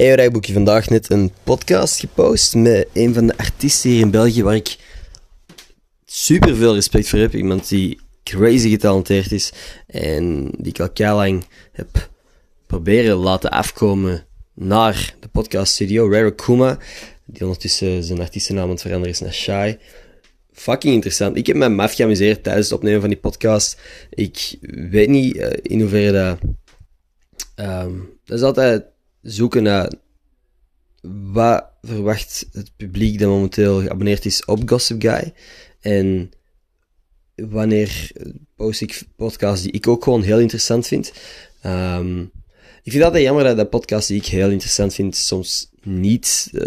Eeuwdagboekje vandaag net een podcast gepost met een van de artiesten hier in België waar ik super veel respect voor heb. Iemand die crazy getalenteerd is en die ik al kei lang heb proberen laten afkomen naar de podcast studio. Rare Kuma, die ondertussen zijn artiestennaam aan het veranderen is naar Shy. Fucking interessant. Ik heb me maf geamuseerd tijdens het opnemen van die podcast. Ik weet niet uh, in hoeverre dat... Um, dat is altijd zoeken naar wat verwacht het publiek dat momenteel geabonneerd is op Gossip Guy. En wanneer post ik podcasts die ik ook gewoon heel interessant vind. Um, ik vind het altijd jammer dat de podcasts die ik heel interessant vind soms niet uh,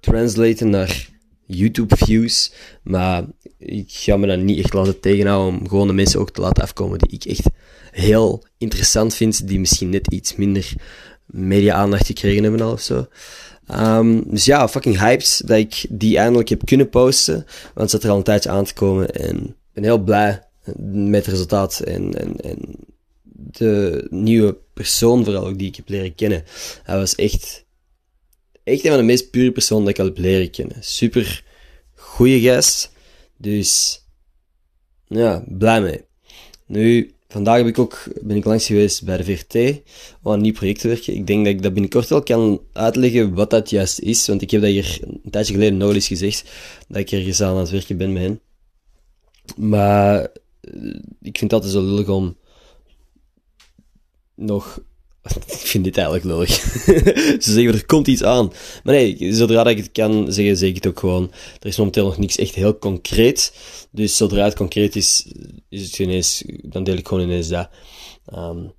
translaten naar YouTube views. Maar ik ga me dan niet echt laten tegenhouden om gewoon de mensen ook te laten afkomen die ik echt heel interessant vind. Die misschien net iets minder media-aandacht gekregen hebben al of zo. Um, dus ja, fucking hyped dat ik die eindelijk heb kunnen posten. Want het zat er al een tijdje aan te komen. En ben heel blij met het resultaat. En, en, en de nieuwe persoon vooral ook die ik heb leren kennen. Hij was echt, echt een van de meest pure personen dat ik al heb leren kennen. Super goede gast. Dus ja, blij mee. Nu, vandaag heb ik ook, ben ik langs geweest bij de VRT om aan nieuw project te werken. Ik denk dat ik dat binnenkort wel kan uitleggen wat dat juist is. Want ik heb dat hier een tijdje geleden nog eens gezegd. Dat ik ergens aan het werken ben met hen. Maar ik vind het altijd zo lullig om nog ik vind dit eigenlijk lullig. Ze zeggen, er komt iets aan. Maar nee, zodra ik het kan zeggen, zeg ik het ook gewoon. Er is momenteel nog niks echt heel concreet. Dus zodra het concreet is, is het ineens, dan deel ik gewoon ineens dat. Um,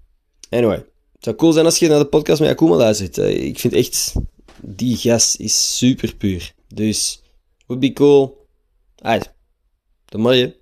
anyway, het zou cool zijn als je naar de podcast met Akuma luistert. Ik vind echt, die gast is super puur. Dus, would be cool. Uit. Tot morgen.